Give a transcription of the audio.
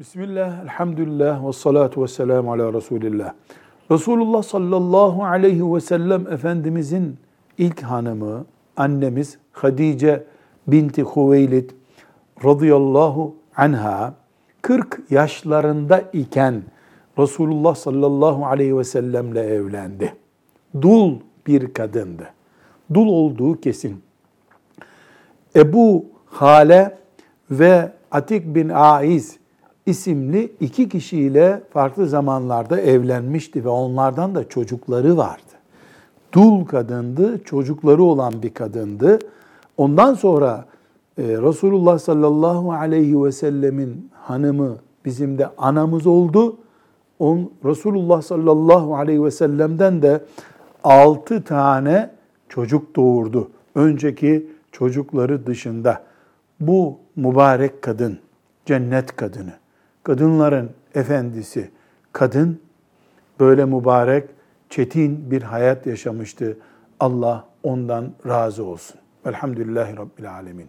Bismillah, elhamdülillah ve salatu ve selamu ala Resulillah. Resulullah sallallahu aleyhi ve sellem Efendimizin ilk hanımı, annemiz Hadice binti Huveylid radıyallahu anha 40 yaşlarında iken Resulullah sallallahu aleyhi ve sellemle evlendi. Dul bir kadındı. Dul olduğu kesin. Ebu Hale ve Atik bin Aiz isimli iki kişiyle farklı zamanlarda evlenmişti ve onlardan da çocukları vardı. Dul kadındı, çocukları olan bir kadındı. Ondan sonra e, Resulullah sallallahu aleyhi ve sellemin hanımı bizim de anamız oldu. On, Resulullah sallallahu aleyhi ve sellem'den de altı tane çocuk doğurdu. Önceki çocukları dışında. Bu mübarek kadın, cennet kadını, kadınların efendisi, kadın böyle mübarek, çetin bir hayat yaşamıştı. Allah ondan razı olsun. Velhamdülillahi Rabbil Alemin.